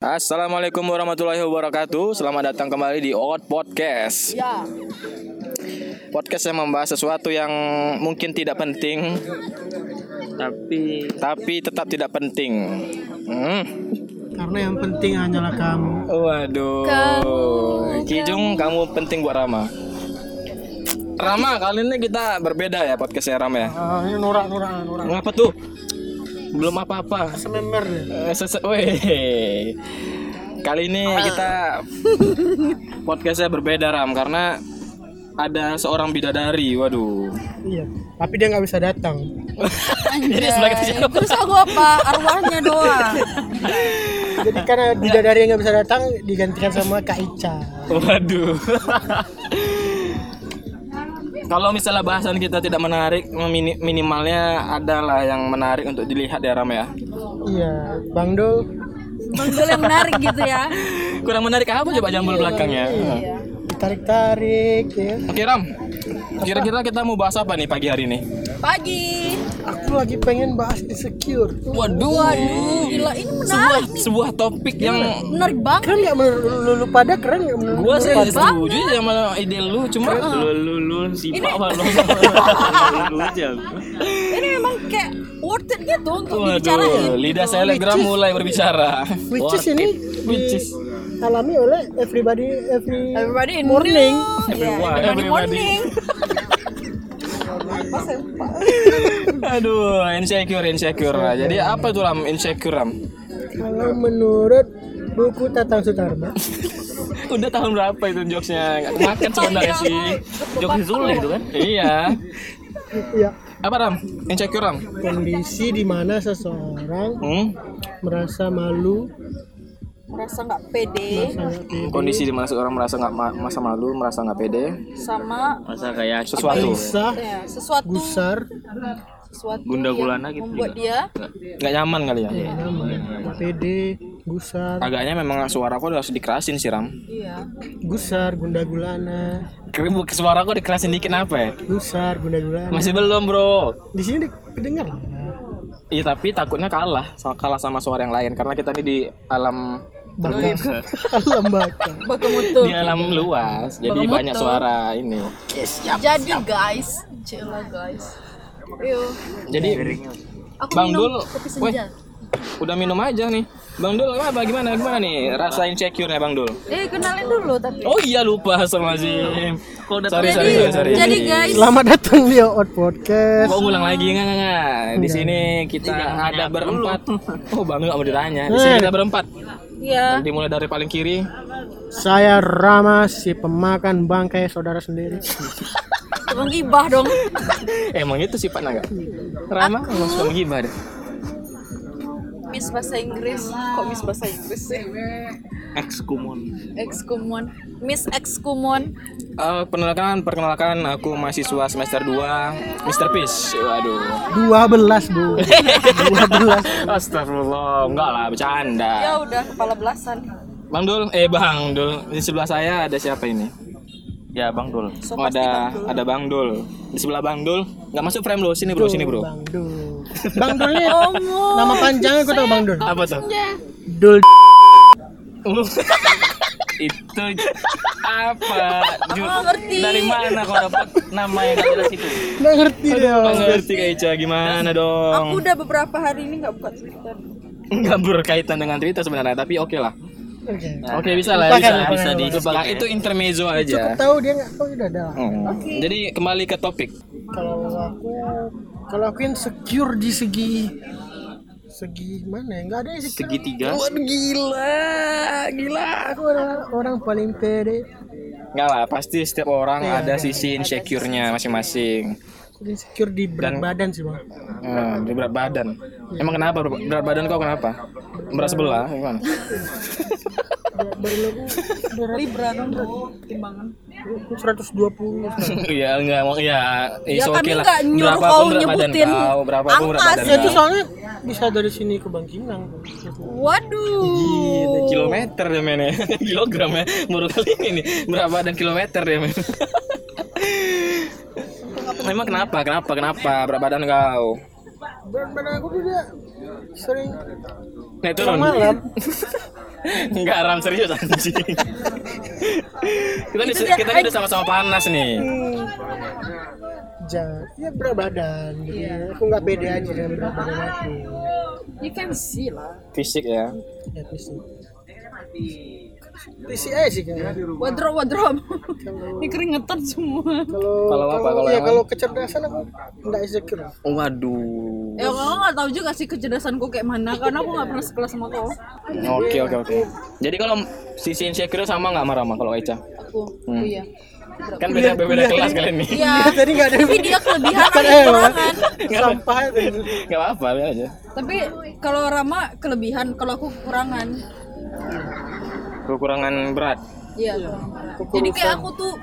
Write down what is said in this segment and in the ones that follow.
Assalamualaikum warahmatullahi wabarakatuh. Selamat datang kembali di Out Podcast. Ya, Podcast yang membahas sesuatu yang mungkin tidak penting, tapi tapi tetap tidak penting. Hmm. Karena yang penting hanyalah kamu. Waduh. Kamu, Kijung, kamu penting buat Rama. Rama, kali ini kita berbeda ya podcastnya Rama ya. Ah, ini norak norak norak. Ngapa tuh? Belum apa-apa. Sememer deh. Eh, Weh. Kali ini kita podcastnya berbeda Ram karena ada seorang bidadari. Waduh. Iya. Tapi dia nggak bisa datang. Jadi sebagai. Terus aku apa? Arwahnya doang. Jadi karena bidadari yang nggak bisa datang digantikan sama Kak Ica. Waduh. Kalau misalnya bahasan kita tidak menarik, minimalnya adalah yang menarik untuk dilihat ya Ram ya. Iya. Bang Dol Manggil yang menarik gitu ya. Kurang menarik apa coba jambul belakangnya? Iya. ditarik tarik ya. Oke Ram, kira-kira kita mau bahas apa nih pagi hari ini? Pagi. Aku lagi pengen bahas insecure. Waduh, Waduh, gila ini sebuah menarik nih. sebuah topik yang Menarik banget. Keren nggak menurut lu, lu pada keren nggak menurut gua sih setuju sama ide lu, cuma lu lu lu sifat apa lu Ini memang kayak worth it gitu untuk dibicarain. Waduh, lidah selegram mulai berbicara. Which is ini Which is alami oleh everybody every Everybody in morning. Everyone. everybody Everybody. morning. Aduh, insecure, insecure. Jadi apa tuh Ram? Insecure Ram? Kalau menurut buku Tatang Sutarma Udah tahun berapa itu jokesnya? Nggak Makan sebenarnya sih. jokes sulit itu kan Iya. ya Apa Ram? Insecure Ram? kondisi di mana seseorang Hmm? merasa malu Merasa nggak pede. Kondisi di mana seorang merasa nggak ma- masa malu, merasa nggak pede, sama masa kayak sesuatu. Gelisah ya, sesuatu gusar. sesuatu Gunda gulana gitu membuat juga. dia nggak nyaman kali ya? nggak pede gusar. Agaknya memang suara aku harus dikerasin sih Ram. iya. Gusar gunda gulana. Suara aku dikerasin dikit apa ya? gusar gunda gulana. Masih belum bro. di sini kedengar lah. Iya tapi takutnya kalah, kalah sama suara yang lain. Karena kita ini di alam baka alam baka baka mutu di alam luas, jadi Bagaimana banyak suara ini. jadi guys cila guys Yo, Jadi aku Bang minum Dul, kopi weh. udah minum aja nih. Bang Dul apa gimana gimana nih rasa insecure-nya Bang Dul? eh kenalin dulu tapi Oh iya lupa sama Zim. Sorry, sorry, sorry, jadi sorry. jadi guys selamat datang di Out Podcast Mau ngulang lagi nggak nggak nggak? Di sini kita ada berempat. Oh bang nggak mau ditanya. Di sini kita berempat. Ya Nanti mulai dari paling kiri. saya Rama si pemakan bangkai saudara sendiri tukang gibah dong Emang itu sifatnya nggak? Rama emang suka menggibah deh. Miss bahasa Inggris kok Miss bahasa Inggris sih ex kumon ex kumon Miss ex kumon Eh, perkenalkan, perkenalkan aku mahasiswa semester 2 Mr. Peace. Waduh. 12 bu 12 Astagfirullah, enggak lah bercanda. ya udah kepala belasan Bang Dul, eh Bang Dul, di sebelah saya ada siapa ini? ya bang dul so Oh, ada Bang Dul. ada Bang Dul. Di sebelah Bang Dul, nggak masuk frame lo, sini bro, sini bro. Bang Dul Bang Dul ini Omong. nama panjangnya kau tahu Bang Dul Apa tuh? Dul itu apa Ju- Oh, ngerti. dari mana kau dapat nama yang gak jelas itu nggak ngerti dia Nggak ngerti Kak Ica gimana aku dong? udah beberapa hari ini nggak buka Twitter Nggak berkaitan dengan cerita sebenarnya, tapi oke lah. oke Oke bisa lah, Lupakan, bisa, lupakan, bisa di lupakan. itu intermezzo cukup aja. tahu dia nggak tahu udah dah Hmm. Jadi kembali ke topik. kalau aku kalau aku insecure di segi segi mana ya nggak ada yang insecure segitiga Waduh gila, gila. aku adalah orang paling pede Enggak lah, pasti setiap orang ada sisi insecure-nya masing-masing. insecure di berat badan sih bang Hmm, di berat badan. Emang kenapa berat berat badan kau kenapa? Berat sebelah gimana? berat berat Libra dong timbangan 120 Iya, enggak mau ya, is Ya, kami lah. nggak nyuruh Berapapun kau nyebutin kau, angka badan sih. ya itu soalnya bisa dari sini ke Bangkinang waduh kilometer dia men ya. Kilogram ya. Baru kali ini nih. Berat badan kilometer dia men. Emang kenapa? Kenapa? Kenapa berat badan kau? berat badan aku dia sering Naik turun. malam Enggak ram serius anjing. kita Itu kita ini udah sama-sama panas nih. Ja, ya berat badan gitu ya. Aku nggak beda aja dengan berat badan aku. You can see lah. Fisik ya. Ya fisik. Fisik aja sih kan. Wardrobe, wardrobe. Ini keringetan semua. Kalau Kalau apa? Kalau ya kalau kecerdasan aku nggak insecure. Waduh. Ya kalau nggak tahu juga sih kecerdasanku kayak mana karena aku nggak pernah sekelas sama kau. Oke oke oke. Jadi kalau sisi insecure sama nggak marah kalau Eca? Aku, Hmm. aku iya. Kan beda beda kelas kalian nih. Iya. Tadi nggak ada Tapi dia kelebihan Kan, kekurangan. sampah itu. Nggak apa-apa biar aja. Tapi kalau Rama kelebihan, kalau aku kekurangan. Kekurangan berat. Iya. Jadi kayak aku tuh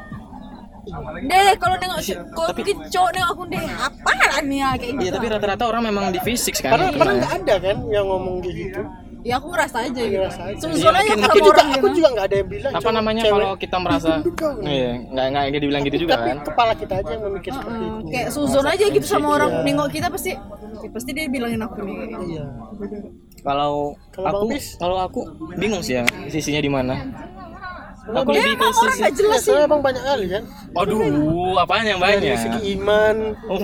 Deh, kalau nengok kalau mungkin cowok nengok aku deh, apa nih ya kayak Iya gitu. tapi rata-rata orang memang di fisik kan. Padahal padahal nggak ada kan yang ngomong kayak gitu. Ya aku ngerasa aja gitu. Suzon Iya, aja mungkin- kalau Aku juga orang aku gitu. juga nggak ada yang bilang. apa namanya cewek. kalau kita merasa iya nggak nggak nggak dibilang gitu juga Tapi kan kepala kita aja yang memikir seperti itu. kayak Suzon aja gitu sama orang nengok kita pasti ya pasti dia bilangin aku nih. Iya. Kalau Kalau aku kalau aku bingung sih ya sisinya di mana aku Dia lebih ke emang orang sisi Ya, jelas sih. abang banyak kali kan. aduh apaan yang Dari banyak segi iman, Oh,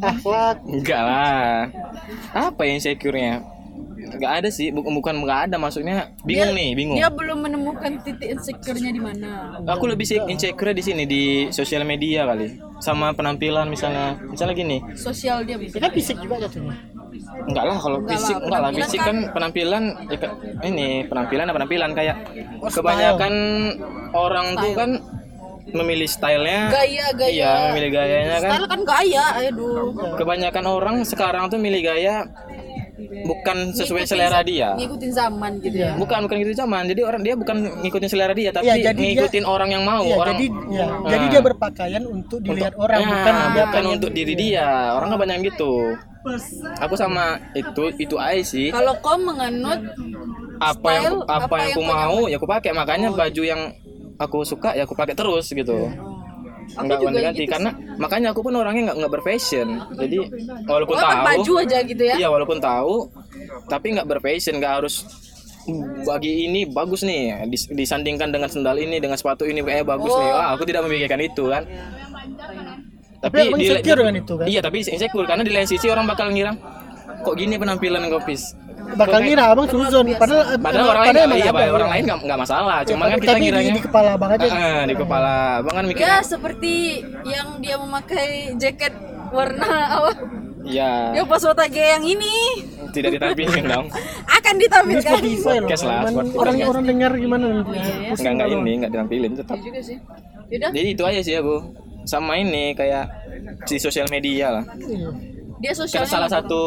akhlak. enggak lah apa yang insecure-nya Enggak ada sih, bukan bukan enggak ada maksudnya bingung nih, bingung. Dia belum menemukan titik insecure-nya di mana. Aku lebih sih insecure di sini di sosial media kali. Sama penampilan misalnya. Misalnya gini. Sosial dia bisa. kan fisik juga jatuhnya. Enggak lah kalau Enggak fisik lah, enggak lah. fisik kan- kan penampilan ya, ini penampilan apa penampilan. Kayak Oh, kebanyakan orang tuh kan memilih stylenya. Gaya, gaya. iya memilih gayanya kan. Style kan gaya, aduh. kebanyakan orang sekarang tuh milih gaya bukan sesuai Ngikutin selera dia. Ngikutin zaman gitu ya. bukan bukan gitu zaman. Jadi orang dia bukan ngikutin selera dia tapi Iya, jadi dia- ngikutin orang yang mau Iya, orang jadi ya, Nah. jadi dia berpakaian untuk dilihat orang Ya, bukan dia bukan untuk diri dia. Orang kan banyak yang gitu aku sama itu itu aja sih. Kalau kau menganut apa yang style, apa, apa yang aku mau ya aku pakai. Makanya baju yang aku suka ya aku pakai terus gitu. Aku nggak juga ganti-ganti gitu karena makanya aku pun orangnya nggak nggak berfashion. Jadi walaupun Oh, tahu baju aja gitu ya. iya walaupun tahu tapi nggak berfashion nggak harus "Hmm, bagi ini bagus nih dis- disandingkan dengan sendal ini dengan sepatu ini kayak bagus nih. Oh. wah aku tidak memikirkan itu kan Tapi abang insecure dengan itu kan? iya tapi insecure karena di lain sisi orang bakal ngira kok gini penampilan kopis Bakal ngira abang suzon padahal padahal orang lain padahal nggak- iya ada, orang ya. lain nggak masalah cuman kan Tapi- kita tapi di, kepala abang aja. Ah, di kepala abang kan mikir Ya seperti yang dia memakai jaket warna apa? ya Ya pas Watage yang ini tidak ditampilkan dong akan ditampilkan. Podcast lah. Orang-orang dengar gimana nanti. nggak nggak ini nggak ditampilin tetap juga sih. Yaudah, jadi itu aja sih aku sama ini kayak di sosial media lah dia karena sosialnya salah satu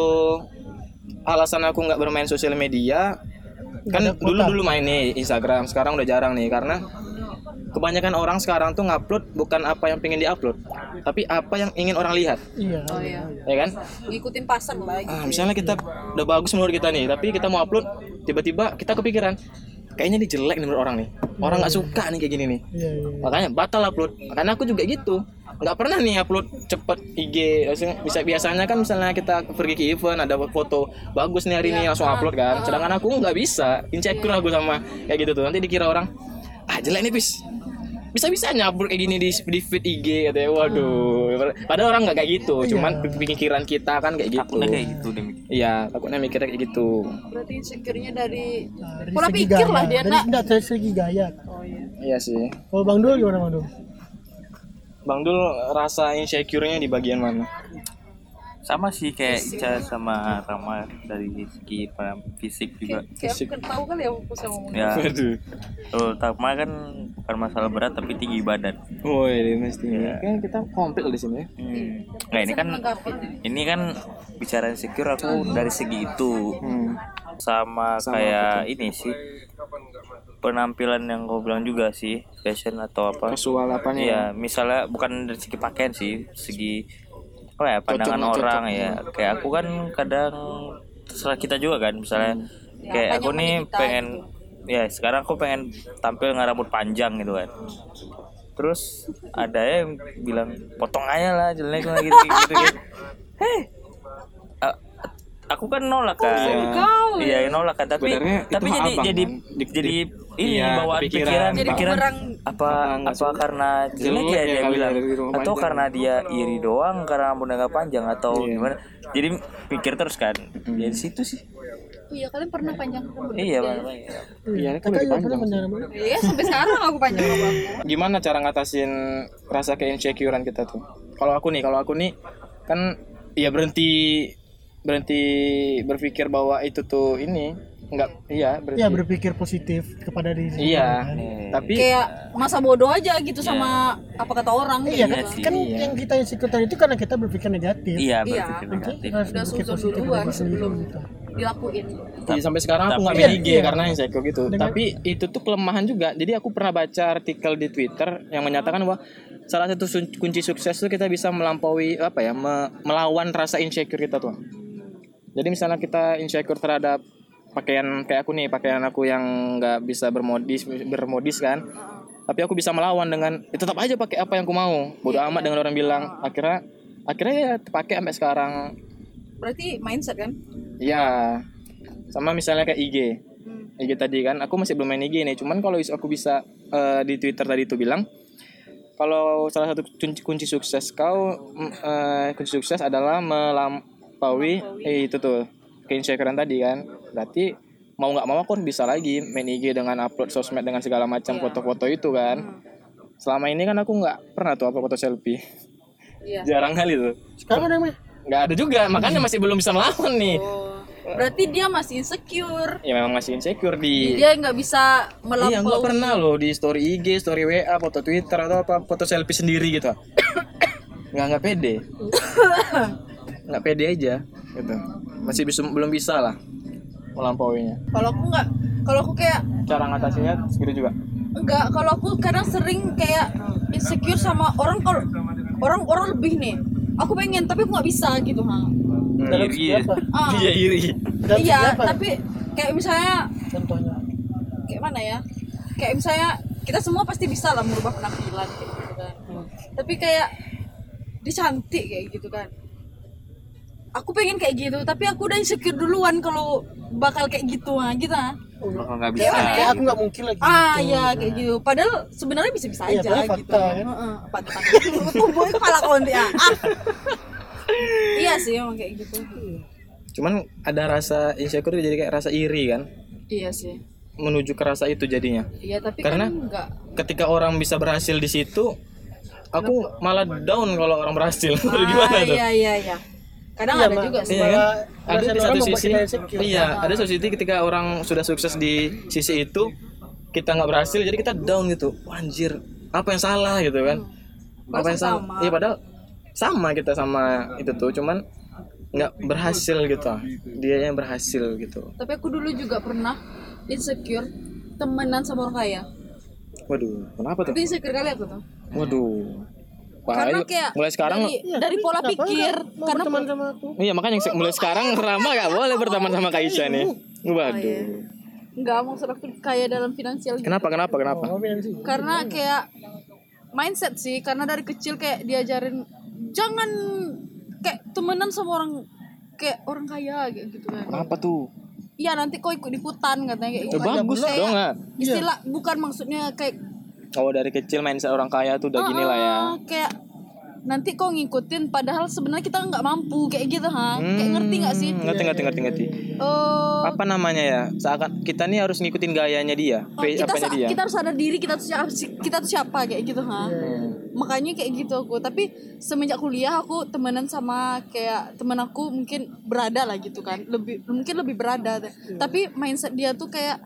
alasan aku nggak bermain sosial media kan dulu dulu main nih Instagram sekarang udah jarang nih karena kebanyakan orang sekarang tuh ngupload bukan apa yang pengen diupload tapi apa yang ingin orang lihat Iya. Oh iya. ya kan Ngikutin pasar lah. ah, misalnya kita udah bagus menurut kita nih tapi kita mau upload tiba-tiba kita kepikiran kayaknya ini jelek nih menurut orang nih. Orang nggak suka nih kayak gini nih. Iya, iya. makanya batal upload. Karena aku juga gitu. Nggak pernah nih upload cepet IG bisa biasanya kan misalnya kita pergi ke event ada foto bagus nih hari ini langsung upload kan. Sedangkan aku nggak bisa. Insecure aku sama kayak gitu tuh. Nanti dikira orang ah jelek nih bis bisa bisanya upload kayak gini di, di feed IG katanya waduh padahal orang nggak kayak gitu cuman pikiran kita kan kayak gitu Takutnya kayak gitu deh. Iya takutnya mikirnya kayak gitu Berarti insecure-nya dari Dari pola pikir gaya. lah dia Dari, nak. enggak, dari segi gaya. Oh iya. iya sih Kalau Bang Dul gimana Bang Dul? Bang Dul rasa insecure-nya di bagian mana Sama sih kayak Ica sama Rama dari segi fisik juga. Kayak aku kan tahu kali ya aku sama. Ya, terutama kan bukan masalah berat tapi tinggi badan. Woi, mesti kan kita komplit di sini. ya. Hmm. Nah ini kan ini kan bicara insecure aku dari segi itu Hmm. sama, kayak ini sih penampilan yang kau bilang juga sih fashion atau apa Kasual apanya? ya misalnya bukan dari segi pakaian sih segi apa ya pandangan cocok. orang ya. Kayak aku kan kadang terserah kita juga kan misalnya kayak aku nih pengen ya sekarang aku pengen tampil nggak rambut panjang gitu kan. Terus ada yang bilang potong aja lah jelek lah gitu gitu, gitu. heh a- aku kan nolak kan Kau iya nolak kan tapi Sebenarnya itu tapi jadi abang, jadi kan? Dik- jadi ini iya, bawaan kepikiran. pikiran Jadi pikiran bumerang. apa apa karena jelek ya ya dia bilang dari atau panjang. karena dia iri doang karena rambutnya nggak panjang atau Iya. gimana jadi pikir terus kan ya di situ sih Iya kalian pernah panjang rambut? iya bang bang. Iya, kan pernah panjang. Iya sampai sekarang aku panjang rambut. Gimana cara ngatasin rasa keinsecurean kita tuh? Kalau aku nih, kalau aku nih kan ya berhenti berhenti berpikir bahwa itu tuh ini enggak iya berhenti. Iya berpikir positif kepada diri sendiri. Iya, Hmm. tapi Kayak masa bodoh aja gitu sama apa kata orang. Iya gitu. kan, sih, kan iya. yang kita insecure tadi itu karena kita berpikir negatif. iya Iya. berpikir Nanti negatif harus Udah berpikir duluan sendiri sebelum gitu. dilakuin. Iya, sampai sekarang aku Tapi- nggak main Iya, IG iya. karena insecure gitu. Dengan- Tapi itu tuh kelemahan juga. Jadi aku pernah baca artikel di Twitter yang menyatakan bahwa salah satu kunci sukses tuh kita bisa melampaui apa ya, me- melawan rasa insecure kita tuh. Jadi misalnya kita insecure terhadap pakaian kayak aku nih, pakaian aku yang nggak bisa bermodis bermodis kan. Tapi aku bisa melawan dengan ya tetap aja pakai apa yang aku mau. Bodoh amat dengan orang bilang. Akhirnya akhirnya ya pakai sampai sekarang. Berarti mindset kan? Ya, sama misalnya kayak IG. IG tadi kan, aku masih belum main IG nih. Cuman kalau aku bisa eh, di Twitter tadi itu bilang, kalau salah satu kunci, kunci sukses kau, eh, kunci sukses adalah melampaui eh, itu tuh keinsecurean tadi kan. Berarti mau nggak mau aku bisa lagi main IG dengan upload sosmed dengan segala macam foto-foto itu kan. Selama ini kan aku nggak pernah tuh upload foto selfie. Iya. Jarang kali tuh. Sekarang ada. Nggak ada juga, makanya masih belum bisa melawan nih. Oh. Berarti dia masih insecure. Ya memang masih insecure di Dia nggak bisa melampaui. Iya nggak pernah loh di story IG, story WA, foto Twitter atau apa foto selfie sendiri gitu. nggak nggak pede. nggak pede aja gitu. Masih bisa belum bisa lah melampauinya. Kalau aku nggak, kalau aku kayak Cara ngatasinnya segitu juga. Enggak, kalau aku kadang sering kayak insecure sama orang kalau orang orang lebih nih. Aku pengen tapi aku nggak bisa gitu, ha. Iri ya. Ah, Iya iri. Iya, tapi kayak misalnya Contohnya. kayak mana ya? Kayak misalnya kita semua pasti bisa lah merubah penampilan kayak gitu kan. Tapi kayak dia cantik kayak gitu kan. Aku pengen kayak gitu, tapi aku udah insecure duluan kalau bakal kayak gitu, ha, gitu. Bakal nggak bisa Kayak aku nggak mungkin lagi. Ah ya kayak gitu. Padahal sebenarnya bisa-bisa Iya, aja padahal gitu. fakta, kan? Heeh, fakta. Tubuh kepala konti ah. Ah. Iya sih emang kayak gitu. Cuman ada rasa insecure jadi kayak rasa iri kan Iya sih. menuju ke rasa itu jadinya. Iya tapi Karena- kan enggak. Ketika orang bisa berhasil di situ, aku malah down kalau orang berhasil. Gimana Ah, tuh? iya iya iya. Kadang Iya, ada juga sih. Iya kan? Ada di satu sisi. Iya, ada satu sisi ketika orang sudah sukses di sisi itu, kita nggak berhasil, jadi kita down gitu. Wah, anjir, apa yang salah gitu kan? Apa Masa yang salah? sama? Iya, padahal sama kita sama itu tuh, cuman nggak berhasil gitu. Dia yang berhasil gitu. Tapi aku dulu juga pernah insecure temenan sama orang kaya. Waduh, kenapa tuh? Tapi insecure kali aku tuh. Waduh. Karena Bahaya. kayak mulai sekarang dari, dari pola Kenapa pikir mau karena berteman sama aku. Iya makanya se- mulai sekarang Rama gak boleh berteman sama Kaisha nih. Waduh. enggak maksud aku kaya dalam finansial gitu. Kenapa kenapa kenapa? Oh, karena kayak mindset sih karena dari kecil kayak diajarin jangan kayak temenan sama orang kayak orang kaya kayak gitu kan Kenapa tuh? iya nanti kau ikut ikutan katanya kayak Ya, gitu bagus Kayak dong ah. istilah bukan maksudnya kayak Kalau dari kecil mindset orang kaya tuh udah gini lah ya. ah, kayak nanti kau ngikutin padahal sebenarnya kita nggak mampu kayak gitu ha kayak ngerti nggak sih Hmm, Ngerti ngerti ngerti ngerti. Eh, Apa namanya ya? Seakan kita nih harus ngikutin gayanya dia, oh, kita apanya dia. kita harus sadar diri kita tuh siapa kita tuh siapa kayak gitu ha Hmm. makanya kayak gitu aku tapi semenjak kuliah aku temenan sama kayak temen aku mungkin berada lah gitu kan lebih mungkin lebih berada tapi mindset dia tuh kayak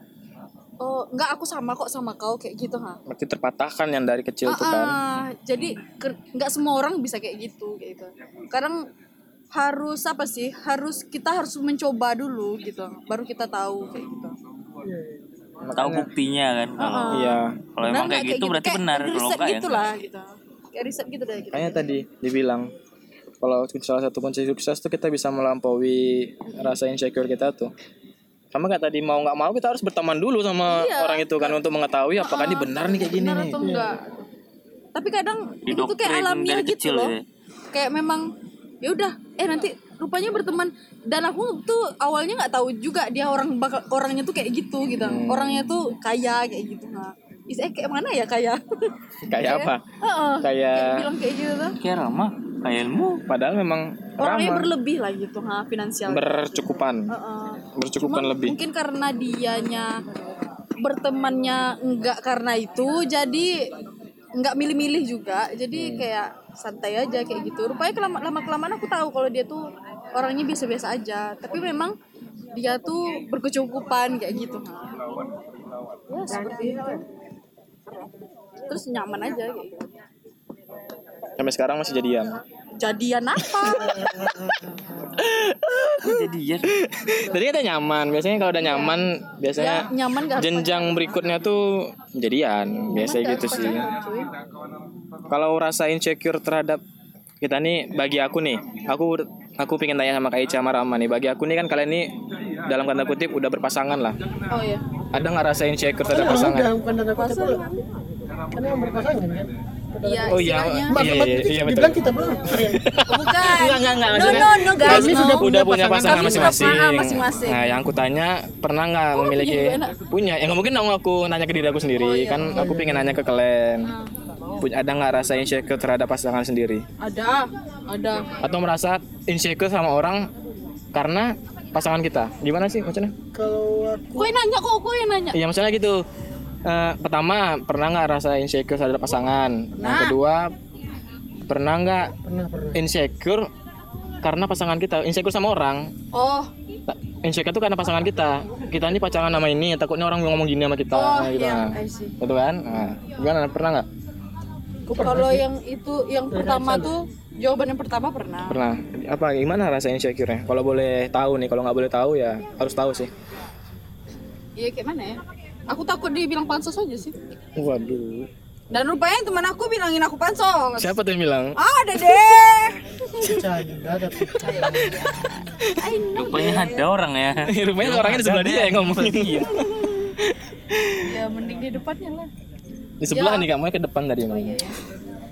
oh nggak aku sama kok sama kau kayak gitu ha Berarti terpatahkan yang dari kecil tuh kan. Ah, jadi nggak semua orang bisa kayak gitu kayak gitu kadang harus apa sih harus kita harus mencoba dulu gitu baru kita tahu kayak gitu tahu buktinya kan kalau Iya. kalau emang kayak nggak gitu berarti Kayak benar kalau riset enggak ya gitu enggak. lah gitu kayak riset gitu deh gitu. Makanya tadi dibilang kalau salah satu kunci sukses tuh kita bisa melampaui rasa insecure kita tuh. Sama kayak tadi mau nggak mau kita harus berteman dulu sama Iya. orang itu kan untuk mengetahui apakah ini benar nih kayak gini benar nih. atau enggak. Tapi kadang itu tuh kayak alamiah gitu kecil loh. ya. kayak memang ya udah eh nanti rupanya berteman. Dan aku tuh awalnya nggak tahu juga dia orang bakal orangnya tuh kayak gitu gitu. Orangnya tuh kaya kayak gitu nah Is, eh kayak mana ya kaya? Kayak apa? Heeh, kayak bilang kayak gitu tuh. Kayak ramah kayak ilmu. Padahal memang orangnya ramah. berlebih lah gitu ha finansial bercukupan. Heeh. Bercukupan Cuma lebih. mungkin karena dianya bertemannya enggak karena itu jadi enggak milih-milih juga. Jadi kayak santai aja kayak gitu. Rupanya kelama, lama kelamaan aku tahu kalau dia tuh orangnya biasa-biasa aja. Tapi memang dia tuh berkecukupan kayak gitu. Ya seperti itu. Terus nyaman aja kayak gitu. Sampai sekarang masih jadian jadian apa jadian Tadi kata nyaman. Biasanya kalau udah nyaman, biasanya ya nyaman gak jenjang berikutnya tuh jadian. Biasanya gitu sih. Kalau rasa insecure terhadap kita nih, bagi aku nih, aku aku pengen tanya sama Kak Ica sama Rama nih. Bagi aku nih kan kalian nih dalam tanda kutip udah berpasangan lah. oh ya Ada nggak rasa insecure terhadap Udah, pasangan? bukan tanda kutip pula. Kan yang berpasangan kan. Iya Oh iya, Mak, iya, mak, iya, iya, betul. dibilang kita belum. bukan Enggak, enggak, enggak. no Maksudnya, no no guys kami no. sudah udah punya pasangan sudah masing-masing. Nah, yang aku tanya pernah nggak memiliki punya? Ya nggak mungkin dong aku nanya ke diri aku sendiri. Oh, iya. kan aku pengen nanya ke kalian. Punya ada nggak rasa insecure terhadap pasangan sendiri? ada ada Atau merasa insecure sama orang karena pasangan kita? Gimana sih maksudnya? Kalau aku kau yang nanya kok kau yang nanya Iya maksudnya gitu. Eh, pertama pernah nggak rasa insecure terhadap pasangan? Yang Nah. kedua pernah nggak pernah pernah. insecure karena pasangan kita? Insecure sama orang. Oh. Insecure itu karena pasangan kita. Kita ini pacaran sama ini takutnya orang ngomong gini sama kita oh gitu. iya nah. I see. Gitu kan? Nah, gimana? Pernah nggak? Kalau yang itu yang pertama tuh jawaban yang pertama pernah. Pernah. Apa gimana rasa insecure nya kalau boleh tahu nih kalau nggak boleh tahu ya harus tahu sih. Iya kayak mana ya aku takut dia bilang pansos aja sih. Waduh. Dan rupanya teman aku bilangin aku pansos. Siapa tuh yang bilang? Ada deh. Rupanya ada orang ya. Rupanya orangnya di sebelah dia yang ngomongin ya mending di depannya lah. di sebelah nih kamu ke depan tadi ngomong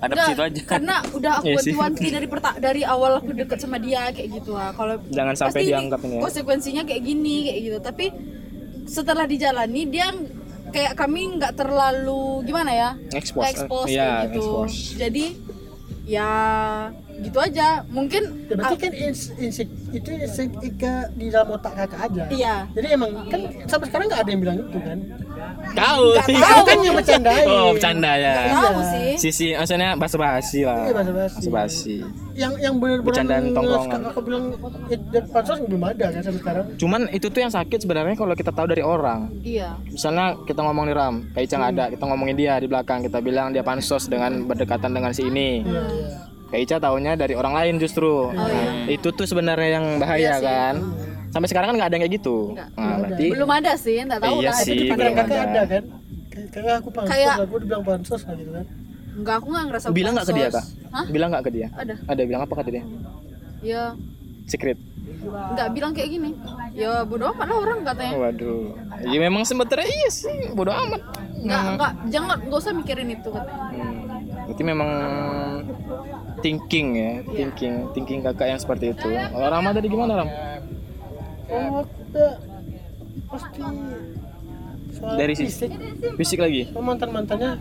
ada Nggak, situ aja. karena udah aku Iya sih. wanti-wanti dari perta dari awal aku deket sama dia kayak gitu. Lah kalau Jangan sampai dianggap ini ya. konsekuensinya kayak gini kayak gitu. Tapi setelah dijalani dia kayak kami nggak terlalu gimana ya Expose, expose eh, iya, kayak gitu expose. jadi ya gitu aja. Mungkin ya, berarti kan ins, insek itu insek di dalam otak kakak aja. iya. Jadi emang kan sampai sekarang nggak ada yang bilang itu kan. kau Kau kan yang bercandain. oh bercanda ya. Tahu sih. Sisi maksudnya basa basi lah. Iya, basa-basi. basi Yang yang benar-benar Bercandaan tongkrongan. Kakak bilang dan pansos belum ada kan sampai sekarang. cuman itu tuh yang sakit sebenarnya kalau kita tahu dari orang. Iya. Misalnya kita ngomong nih Ram kayak Ica nggak ada kita ngomongin dia di belakang kita bilang dia pansos dengan berdekatan dengan si ini. Iya, iya. kayak Ica taunya dari orang lain justru Nah, itu tuh sebenarnya yang bahaya kan sampai sekarang kan nggak ada yang kayak gitu nah, berarti belum ada sih nggak tahu Iya lah sih, itu belum ada. ada kan. Kayak kakak aku pansos, Kayak- aku dibilang pansos lah gitu kan. Enggak, aku nggak ngerasa bilang nggak ke dia kak. Hah? bilang nggak ke dia Ada. ada bilang apa kata dia Ya, secret nggak bilang kayak gini. Ya bodo amat lah orang katanya. waduh ya memang sebenarnya iya sih bodoh amat Nggak, nggak, jangan, nggak usah mikirin itu katanya. Hmm, Berarti memang thinking ya, thinking, thinking kakak yang seperti itu. Kalau Rama tadi gimana Ram? Oh, pasti soal Dari sisi fisik. fisik lagi. mantan mantannya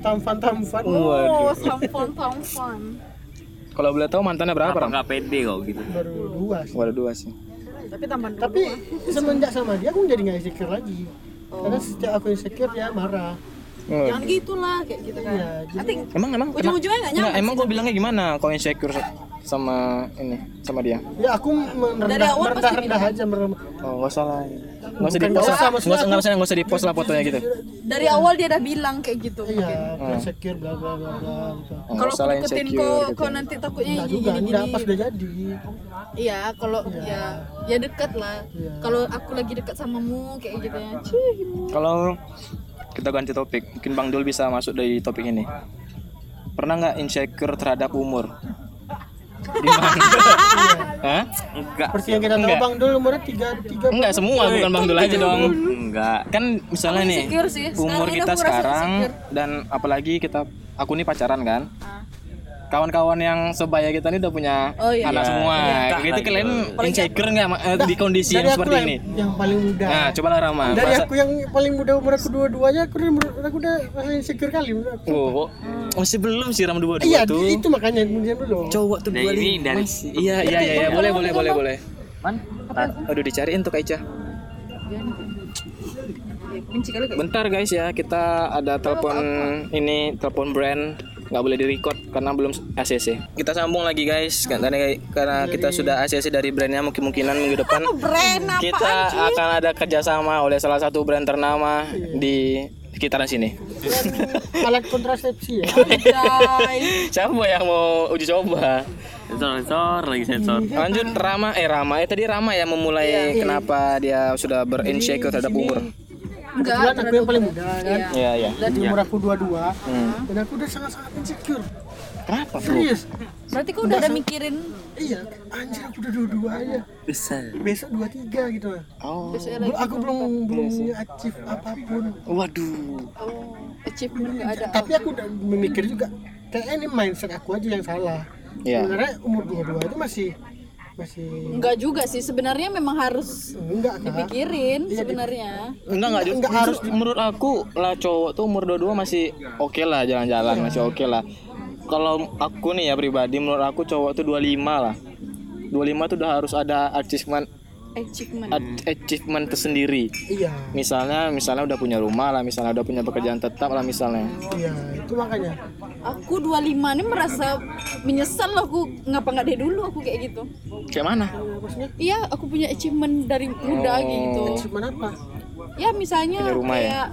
tampan tampan. Oh, tampon, tampon. Kalau boleh tahu mantannya berapa apa Ram? nggak pede kok gitu Baru dua sih. Waduh dua sih. Tapi tampan. Tapi semenjak sama dia aku jadi nggak insecure lagi. Karena setiap aku insecure dia marah. Oh. Jangan gitulah kayak gitu kan. Iya, Nanti Emang emang ujung-ujungnya nggak nyaman. Enggak, emang gue bilangnya gimana? Kau insecure sama ini sama dia? Ya aku merendah Dari awal merendah pasti rendah aja merendah. Oh nggak usah lah. Nggak usah di Bukan post nggak lah. usah, Nggak usah nggak usah nggak usah di post lah fotonya gitu. dari awal dia udah bilang kayak gitu. Iya, insecure bla bla bla bla. gitu. Oh, Kalau aku deketin insecure kok, gitu. kok nanti takutnya Enggak gini juga, gini. enggak pas udah jadi. Iya, kalau ya ya dekat lah. Iya. Kalau aku lagi dekat samamu kayak gitu ya. Kalau kita ganti topik, mungkin Bang Dul bisa masuk dari topik ini. Pernah nggak insecure terhadap umur? Hah? enggak Seperti yang kita tahu. Bang Dul umurnya 3 3 Enggak semua, bukan Bang Dul aja dong. enggak Kan misalnya nih, umur kita sekarang dan apalagi kita aku nih pacaran kan. Ah. Kawan-kawan yang sebaya kita ini udah punya Oh, iya. anak Iya, semua. iya. Nikah gitu kalian insecure nggak Ma? Eh, di kondisi yang seperti lah ini? yang paling muda Nah, coba lah Rama. dari Masa- aku yang paling muda umur aku dua-duanya aku udah aku udah rasa insecure kali aku. Oh, masih belum sih ram dua iya tuh. itu makanya kemudian dulu Cowok tuh Dari dua ini, dari- masih. Iya iya iya iya. boleh boleh boleh boleh. Man? Aduh dicariin tuh Kak Ica. benci kali kayak Bentar guys ya, kita ada telepon ini telepon brand nggak boleh di record karena belum ACC. Kita sambung lagi guys, karena karena kita sudah ACC dari brandnya mungkin mungkinan minggu depan brand apa kita akan ada kerjasama oleh salah satu brand ternama di sekitaran sini. alat kontrasepsi ya. Siapa yang mau uji coba? Sensor, sensor lagi sensor. Lanjut Rama, eh Rama, eh tadi Rama yang memulai kenapa dia sudah berinsecure terhadap umur. Enggak kebetulan aku yang paling muda kan? Iya iya. dan umur aku dua-dua Hmm. dan aku udah sangat-sangat insecure. Kenapa bro? serius. Berarti kau udah ada mikirin? Iya. Anjir aku udah dua-duanya Besar. besok dua tiga gitu lah Oh, Belum- aku belum belum achieve apa pun. Waduh. oh, achievement nggak ada. Tapi aku udah memikir juga kayak ini mindset aku aja yang salah. Iya. sebenarnya umur dua-dua itu masih masih enggak juga sih sebenarnya memang harus enggak kan dipikirin sebenarnya Enggak enggak, Enggak justru harus menurut aku lah cowok tuh umur 22 masih oke lah jalan-jalan masih oke lah. Kalau aku nih ya pribadi menurut aku cowok tuh 25 lah. 25 tuh udah harus ada achievement achievement. Achievement tersendiri. iya. Misalnya misalnya udah punya rumah lah, misalnya udah punya pekerjaan tetap lah misalnya. iya itu makanya. Aku 25 ini merasa menyesal loh aku ngapa nggak dari dulu? Aku kayak gitu. Kayak mana? maksudnya? Iya aku punya achievement dari muda gitu. Achievement apa? Ya misalnya Punya rumah ya? kayak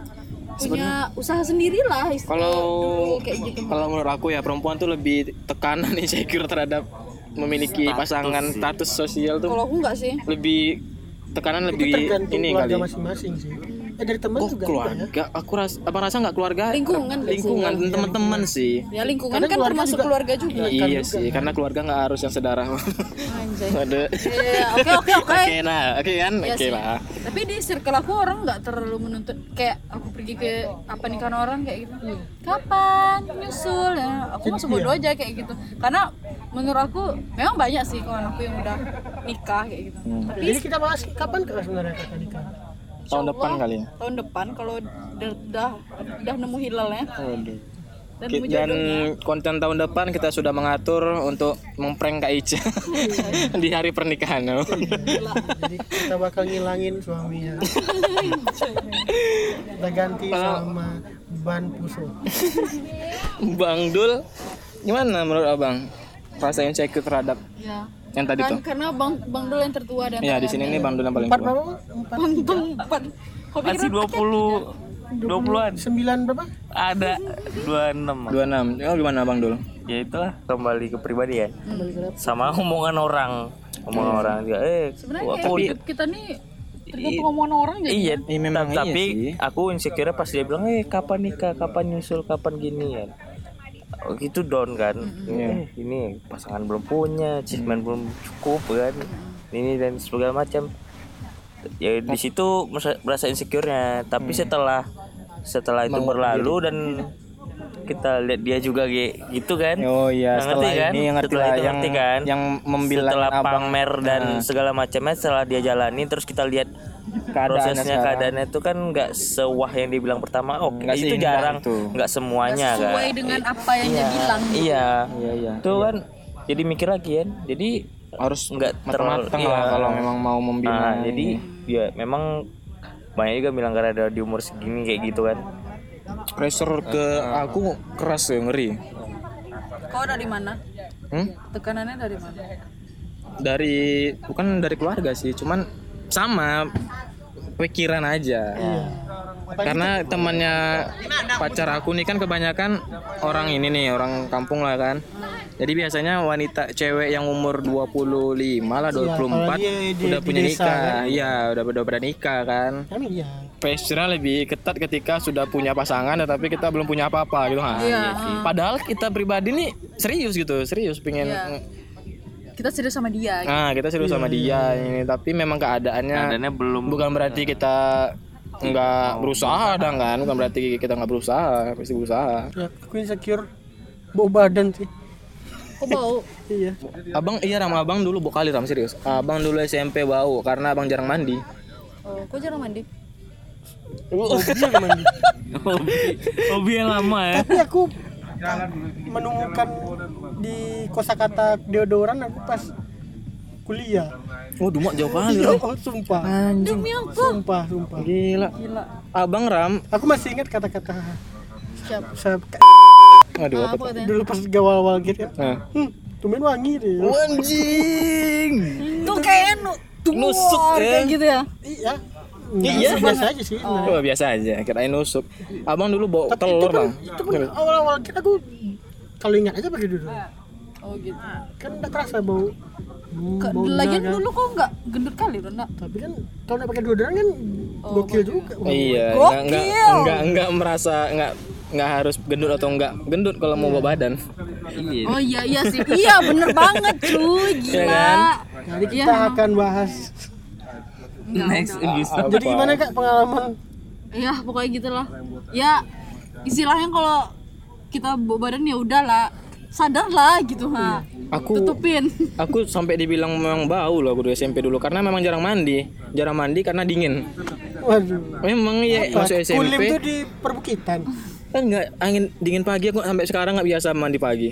punya usaha sendiri lah Kalau kayak gitu. kalau menurut aku ya perempuan tuh lebih tekanan insecure terhadap memiliki pasangan status sosial tuh kalau aku nggak sih. lebih tekanan itu lebih ini kali. masing-masing sih dari teman Oh juga keluarga, aku rasa apa rasa nggak keluarga? Lingkungan lingkungan dan teman-teman sih. ya lingkungan Karena kan keluarga termasuk juga- keluarga juga Iya sih, karena keluarga nggak harus yang sedarah. anjay Ada. Iya, oke oke oke Oke nah, oke kan, Iya oke sih. lah. tapi di circle aku orang nggak terlalu menuntut kayak aku pergi ke apa nikahan orang kayak gitu kapan nyusul ya aku masih bodoh Iya. aja kayak gitu karena menurut aku memang banyak sih kawan aku yang udah nikah kayak gitu Hmm. tapi jadi kita bahas kapan sebenarnya kakak nikah Tahun depan kali ya. tahun depan kalau udah udah, udah nemu hilalnya Waduh. dan Ki- Dan konten tahun depan kita sudah mengatur untuk memprank Kak Ica di hari pernikahan. jadi kita bakal ngilangin suaminya kita ganti sama ban puso Bang Dul, gimana menurut abang? Rasa insecure terhadap ya yang tadi kan tuh? karena bang bang dulu yang tertua dan Iya di sini nih Bang Dul yang paling empat tua. berapa empat bang bang empat Kau pikir Masih 20 20-an. sembilan berapa Ada 26. 26. Oh gimana Bang Dul? Ya itulah kembali ke pribadi ya. Sama omongan orang. Omongan orang dia eh sebenarnya aku kita nih tergantung omongan orang jadi Iya, Iya, memang iya tapi sih. aku insecure pas dia bilang, eh kapan nikah, kapan nyusul, kapan gini ya. Oh, gitu down kan. Eh, ini pasangan belum punya, achievement belum cukup kan. Ini dan segala macam. Ya di situ merasa- insecure-nya. Tapi setelah setelah itu berlalu dan kita lihat dia juga gitu kan. Oh iya, Nah, setelah ngerti kan? ini yang ngerti Setelah lah, itu yang ngerti kan? yang membilang setelah abang pamer dan Nah. segala macamnya setelah dia jalani terus kita lihat Keadaannya prosesnya sekarang. keadaannya itu kan nggak sewah yang dibilang pertama. Oh Nggak itu jarang. nggak semuanya kan sesuai dengan apa yang dia bilang. Iya. Iya iya. itu kan jadi mikir lagi kan jadi Harus nggak terlalu matang iya. lah kalau memang mau Nah, membina. jadi ya memang banyak juga bilang karena ada di umur segini kayak gitu kan. Pressure ke aku keras ya ngeri. kau dari mana? Hmm? tekanannya dari mana? Dari bukan dari keluarga sih, cuman sama pikiran aja. Karena temannya pacar aku nih kan kebanyakan orang ini nih, orang kampung lah kan. Jadi biasanya wanita cewek yang umur 25 lah 24 dia di- udah di punya desa, nikah. Iya, udah udah pada nikah kan. kan iya pressure lebih ketat ketika sudah punya pasangan tetapi kita belum punya apa-apa gitu kan. Padahal kita pribadi nih serius gitu, serius pengen kita serius sama dia Nah, kita serius sama dia ini tapi memang keadaannya keadaannya belum bukan berarti kita nggak berusaha dan kan? Bukan berarti kita nggak berusaha pasti berusaha. Ya aku insecure. Bau badan sih. Kok bau? iya. Abang iya ram abang dulu bau kali ram serius. Abang dulu SMP bau karena abang jarang mandi. Oh, kok jarang mandi? hobi yang mandi. Hobi yang lama ya. Tapi aku menemukan di kosakata deodoran aku pas kuliah Oh, Dumak jauh kali. Iya, oh, sumpah Demi apa? sumpah sumpah Gila. Gila. Abang Ram. aku masih ingat kata-kata Siap. saya Aduh, Ah, apa apa dulu pas awal-awal gitu ya Nah. hmm, tumben wangi deh Anjing. Tuh kayak nu Nusuk, ya. kayak gitu ya. iya Iya. biasa aja sih Oh, biasa aja, kirain nusuk. Abang dulu bawa tapi telur, itu pun, Bang. itu pun awal-awal kita aku kalau ingat aja pakai dulu Oh gitu. kan udah kerasa bau hmm, Ke, lagian kan. dulu kok nggak gendut kali udah enggak. tapi kan kalau nggak pakai deodoran kan gokil juga Iya, Gokil. enggak enggak enggak enggak merasa enggak enggak harus gendut atau enggak gendut kalau mau bawa badan. iya Oh iya iya sih. Iya bener banget cuy. Gila. Iya kan? jadi kita akan bahas next episode jadi gimana kak pengalaman Iya pokoknya gitulah. Ya istilahnya kalau kita bawa badan ya udahlah sadar lah gitu ha. Aku Tutupin. aku sampai dibilang memang bau loh aku di SMP dulu karena memang jarang mandi. Jarang mandi karena dingin. waduh Memang ya masuk kulim SMP tuh di perbukitan kan nggak angin dingin pagi aku sampai sekarang nggak biasa mandi pagi.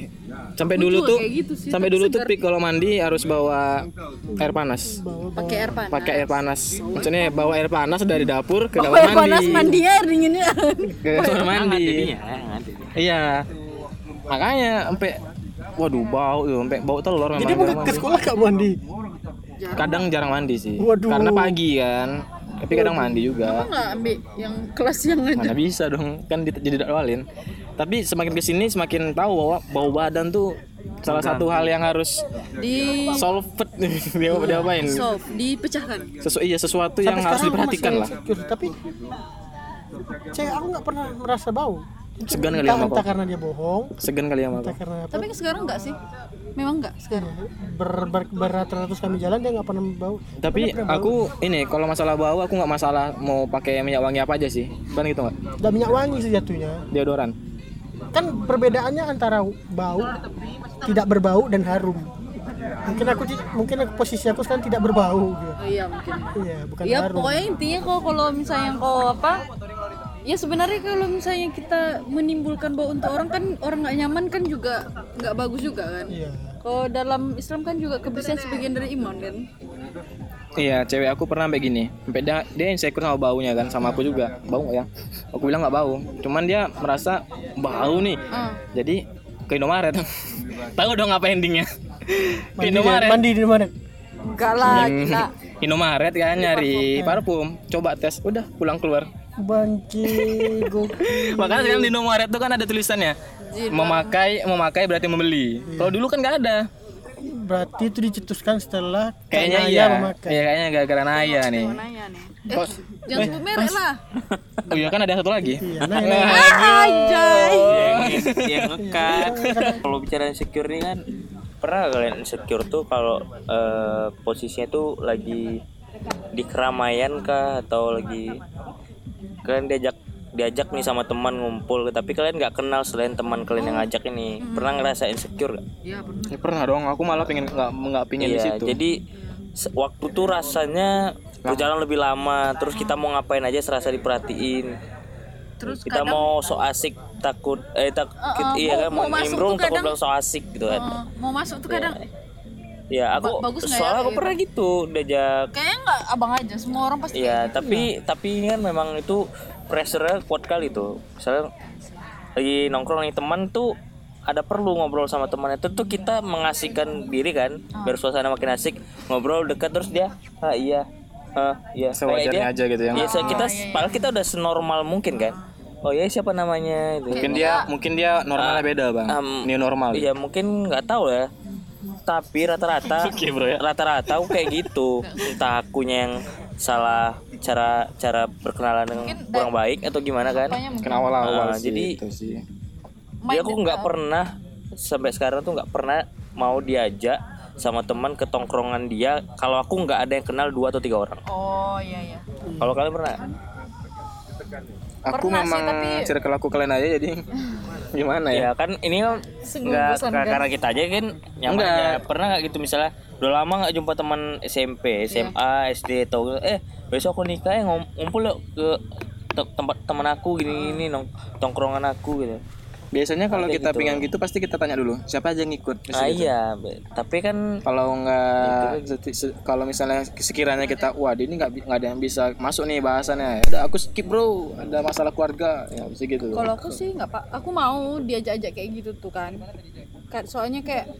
Sampai dulu tuh gitu sih, sampai dulu tuh segar. pik kalau mandi harus bawa air panas. Pakai air panas. Pakai air panas. Maksudnya bawa air panas dari dapur ke Bawa kamar air panas mandi. mandi air dinginnya. Ke kamar mandi. jadinya. Iya. Makanya sampai waduh bau tuh, sampai bau telur memang. jadi mau ke mandi. sekolah gak mandi Kadang jarang mandi sih. Waduh. Karena pagi kan. Tapi kadang mandi juga. Kok nggak ambil yang kelas yang aja? Mana bisa dong, kan di- jadi dakwalin. Tapi semakin ke sini semakin tahu bahwa bau badan tuh salah satu hal yang harus Di solve dia diapain? solve, dipecahkan. Sesu iya sesuatu yang harus diperhatikan lah. tapi cewek aku nggak pernah merasa bau Segan kali sama entah kau. karena dia bohong Segan kali sama entah kau. karena apa Tapi sekarang enggak sih? Memang enggak sekarang. ber, ber, beratus-ratus kami jalan dia nggak pernah bau Tapi aku ini kalau masalah bau aku nggak masalah mau pakai minyak wangi apa aja sih. Kan gitu nggak? dan minyak wangi sih jatuhnya Deodoran. kan perbedaannya antara bau tidak berbau dan harum mungkin aku mungkin aku- posisi aku sekarang tidak berbau gitu. Oh iya mungkin. iya bukan Iya harum pokoknya intinya kok kalau misalnya kau apa ya sebenarnya kalau misalnya kita menimbulkan bau untuk orang kan orang nggak nyaman kan juga nggak bagus juga kan iya kalau dalam Islam kan juga kebersihan sebagian dari iman kan Iya, cewek aku pernah sampai gini. Sampai dia, dia insecure sama baunya kan, sama aku juga. Bau nggak ya? Aku bilang nggak bau. Cuman dia merasa bau nih. Ah. Jadi ke Indomaret. Tahu dong apa endingnya? mandi, Ke Indomaret. mandi di mana enggak lah gila Indomaret kan nyari parfum. Coba tes, udah pulang keluar. Bangki gokil Makanya sekarang di Indomaret tuh kan ada tulisannya memakai memakai berarti membeli. Kalau dulu kan nggak ada. berarti itu dicetuskan setelah Kayaknya karena iya. Memakai Iya kayaknya gara-gara Naya nih. nanya nih eh, jangan sebut merek lah Oh iya kan ada satu lagi. iya nah, nah, ah, anjay yang yang ngekat kalau bicara insecure nih kan pernah kalian insecure tuh kalau eh, posisinya tuh lagi di keramaian kah atau lagi kalian diajak diajak nih sama teman ngumpul tapi kalian nggak kenal selain teman kalian yang ngajak ini. Pernah ngerasa insecure gak? ya pernah. Ya, pernah dong, aku malah pengen nggak nggak pingin di Iya, situ. jadi waktu tuh rasanya berjalan lebih lama. Terus kita mau ngapain aja serasa diperhatiin. Terus kita mau so asik takut eh tak Uh-uh, iya kan mau- mau mau masuk nimbrung tuh takut kadang- bilang so asik gitu kan. Eh, mau masuk tuh kadang ya aku Ba- bagus ya soalnya aku kayak pernah gitu diajak kayaknya nggak abang aja semua orang pasti ya tapi tapi ini kan memang itu pressure kuat kali tuh misalnya lagi nongkrong nih teman tuh ada perlu ngobrol sama temannya itu tuh kita mengasihkan diri kan Ah. biar suasana makin asik ngobrol dekat terus dia ah iya ah iya Sewajarnya dia- aja gitu ya. Iya, so- kita padahal kita udah senormal mungkin kan. Oh ya siapa namanya itu. Mungkin dia mungkin dia normalnya beda bang. um, New normal. Iya mungkin nggak tahu ya. Tapi rata-rata bro, ya. rata-rata aku kayak gitu. Entah akunya yang salah cara cara berkenalan dengan kurang baik atau gimana kan. Mungkin awal-awal sih. jadi itu sih. Jadi aku nggak pernah sampai sekarang tuh nggak pernah mau diajak sama teman ke tongkrongan dia kalau aku nggak ada yang kenal dua atau tiga orang. oh iya iya Kalau kalian pernah? Aku Pernah sih, memang tapi- circle aku kalian aja jadi gimana ya? Ya kan ini kan Sungguh nggak bosan, nggak kan? karena kita aja kan nyaman Enggak. aja pernah nggak gitu misalnya udah lama nggak jumpa teman SMP SMA SD atau eh besok aku nikah ya ngumpul ke te- tempat teman aku gini gini nong tongkrongan aku gitu biasanya kalau Ada kita gitu. pengen gitu pasti kita tanya dulu siapa aja yang ikut ah gitu. iya tapi kan kalau nggak kalau misalnya sekiranya kita wah ini nggak nggak ada yang bisa masuk nih bahasannya. Ya udah aku skip bro. Ada masalah keluarga ya bisa gitu. Kalau aku sih nggak pak. Aku mau diajak-ajak kayak gitu tuh kan. Ka- soalnya kayak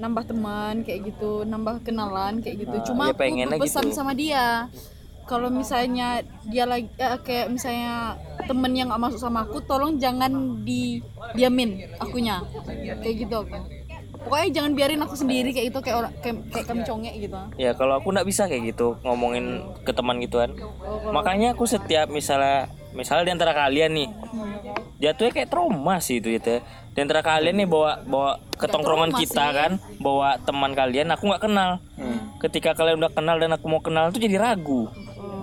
nambah teman kayak gitu nambah kenalan kayak gitu. Cuma ya aku berpesan gitu. sama dia kalau misalnya dia lagi eh, kayak misalnya temen yang nggak masuk sama aku tolong jangan didiamin akunya. Kayak gitu. Aku pokoknya jangan biarin aku sendiri kayak gitu kayak orang kayak, kayak kami congek gitu. Ya kalau aku nggak bisa kayak gitu ngomongin ke teman gituan. Makanya aku setiap misalnya misalnya di antara kalian nih jatuhnya kayak trauma sih itu gitu ya. Di antara kalian nih bawa bawa ketongkrongan kita kan bawa teman kalian aku nggak kenal. Ketika kalian udah kenal dan aku mau kenal tuh jadi ragu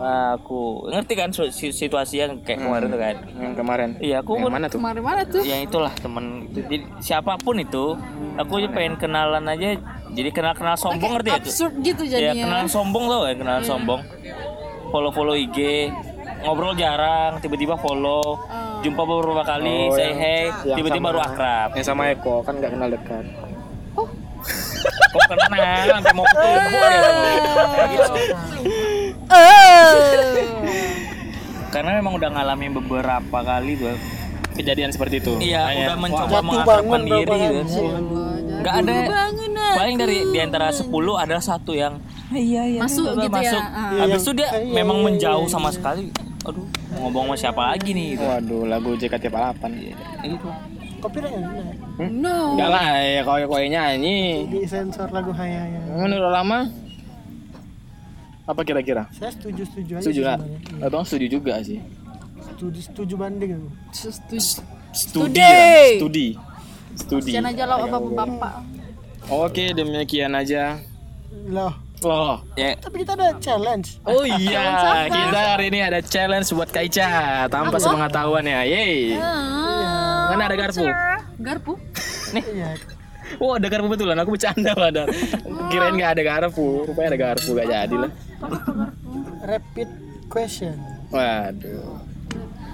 aku. Ngerti kan situasi yang kayak kemarin tuh kan? Yang kemarin. Iya aku yang pun mana tuh? Kemarin mana tuh. Ya itulah temen. Jadi siapa pun itu aku aja pengen kenalan aja. Jadi kenal kenal sombong ngerti ya tuh? absurd gitu ya jadinya. kenalan sombong tau kan kenalan sombong. Follow follow IG ngobrol jarang tiba-tiba follow. Jumpa beberapa kali Oh, say yang- hey yang tiba-tiba baru akrab. Yang sama Eko kan nggak kenal dekat. Kok kenal? Sampai mau ketemu. Ya gitu. Karena memang udah ngalamin beberapa kali tuh kejadian seperti itu. Iya udah mencoba mengakrabkan bangun diri gitu. kali. nggak ada. Paling dari di antara 10 ada satu yang iya iya Masuk iya, gitu ya, masuk. Habis itu dia Iya, memang iya, menjauh iya, sama sekali. Aduh mau ngomong sama siapa lagi nih gitu. waduh lagu JKT48 Gitu. Copyright enggak? no. Enggak lah ya kau nyanyi Di sensor lagu Hayaya. menurut lama apa kira-kira Saya setuju setuju aja. setuju nggak sebenarnya. abang setuju juga sih Setuju setuju banding aku. Setuju. studi studi studi Jangan aja lah bapak-bapak. oke demikian aja Loh, loh ya tapi kita ada challenge. Oh iya, kita hari ini ada challenge buat Kaica tanpa sepengetahuan ya. Yeay. Mana ada garpu? Garpu? Iya. Oh ada garpu betulan, aku bercanda padahal. Kirain nggak ada garpu, rupanya ada garpu gak jadi lah. Rapid question. Waduh,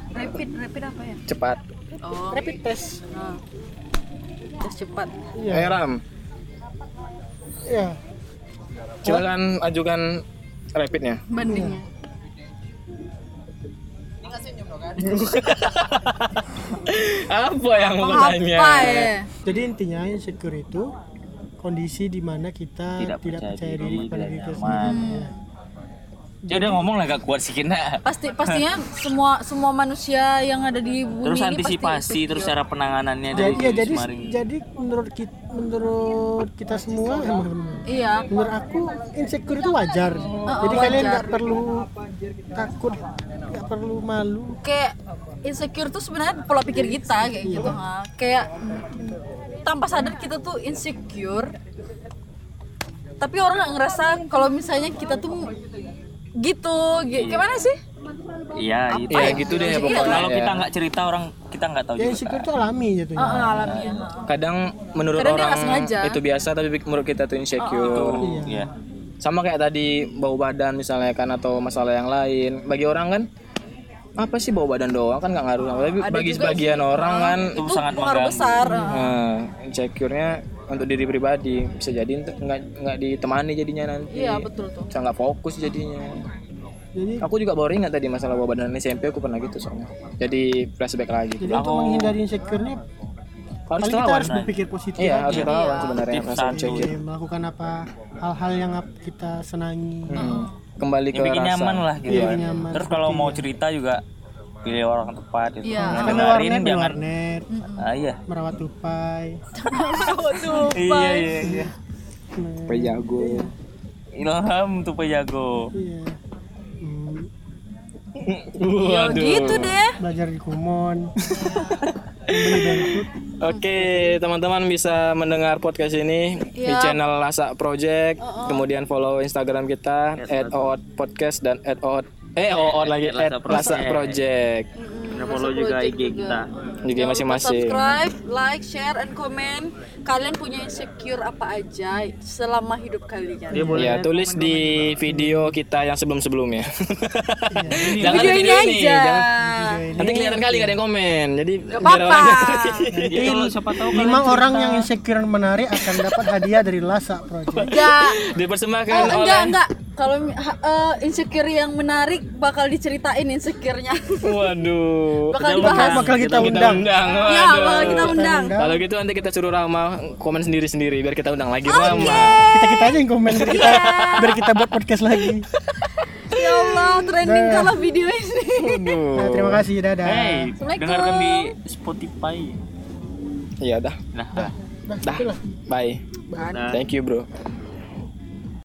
Rapid, rapid apa ya? cepat. Oh, Rapid test. nah. Tes cepat. Iya. Eh Ram, Iya. silakan ajukan rapidnya. Bandingnya. Apa yang mau Apa tanya? ya? Jadi intinya insecure itu kondisi di mana kita Tidak tidak, percaya percaya diri, diri kepada diri kita sendiri. Dia udah ngomong lah gak kuat sih kena Pasti pastinya semua semua manusia yang ada di bumi terus ini antisipasi pasti terus cara penanganannya Jadi, dari ya, jadi kemarin jadi menurut kita menurut kita semua eh, menurut, Iya. menurut aku insecure itu wajar. jadi kalian nggak perlu takut, nggak perlu malu. Kayak insecure tuh sebenarnya pola pikir kita kayak gitu ha. Kayak tanpa sadar kita tuh insecure. Tapi orang nggak ngerasa kalau misalnya kita tuh gitu, Gi- gimana sih? iya itu Ya gitu deh pokoknya. kalau ya. kita nggak cerita orang kita nggak tahu Ya juga insecure itu alami jatuhnya. Ah, ah, alamiah. Kadang menurut Kadang orang itu biasa tapi menurut kita tuh insecure. iya Sama kayak tadi bau badan misalnya kan atau masalah yang lain. Bagi orang kan apa sih bau badan doang kan nggak ngaruh. Tapi Ada bagi sebagian orang kan itu sangat Pengaruh mengganggu besar. Nah, insecure-nya untuk diri pribadi bisa jadi nggak nggak ditemani jadinya nanti. Iya, betul tuh. Bisa nggak fokus jadinya. Jadi Aku juga baru ingat tadi masalah bawa badan SMP aku pernah gitu soalnya. Jadi flashback lagi. jadi untuk menghindari insecure-nya Harus paling kita harus berpikir positif. Iya, aja. harus kita lawan sebenarnya Tips rasa insecure. Iya, melakukan apa hal-hal yang kita senangi. Hmm. Kembali ke yang bikin rasa. nyaman lah gitu Iya. kan. nyaman, terus kalau mau cerita juga pilih orang tepat Iya. Yang Kalau dengerin warnet, jangan warnet, ah iya merawat tupai. iya iya iya Nah, Pejago. ilham tuh pejago iya. Hmm, Ya gitu deh. belajar di Kumon. Oke, teman-teman bisa mendengar podcast ini di Iya. channel Lasa Project. Kemudian follow Instagram kita podcast dan @oot eh oot lagi Lasa Project. Project. dan follow juga IG kita Juga Jangan lupa masing-masing. subscribe, like, share, and comment. Kalian punya insecure apa aja selama hidup kalian. dia boleh Ya, tulis di video kita yang sebelum-sebelumnya. Jangan di ini video ini, aja. jangan. Nanti kelihatan kali gak ada yang komen. Jadi Gak biar Ya, kalau siapa tahu lima orang yang insecure menarik akan dapat hadiah dari Lasa Project Enggak. dipersembahkan Oh, oleh enggak, enggak. Kalau eh, insecure yang menarik bakal diceritain insecure-nya. Waduh. bakal Kita dibahas. bakal kita Kita undang undang. Ya, bakal kita undang. Kalau gitu nanti kita suruh Rama komen sendiri-sendiri biar kita undang lagi Oke. Rama. kita kita aja yang komen biar kita biar kita buat podcast lagi Ya Allah, trending kalau video ini. Nah, terima kasih dadah hey dengarkan di Spotify Iya dah. nah Dah, Dah. itulah. Bye. Dah. Thank you, bro.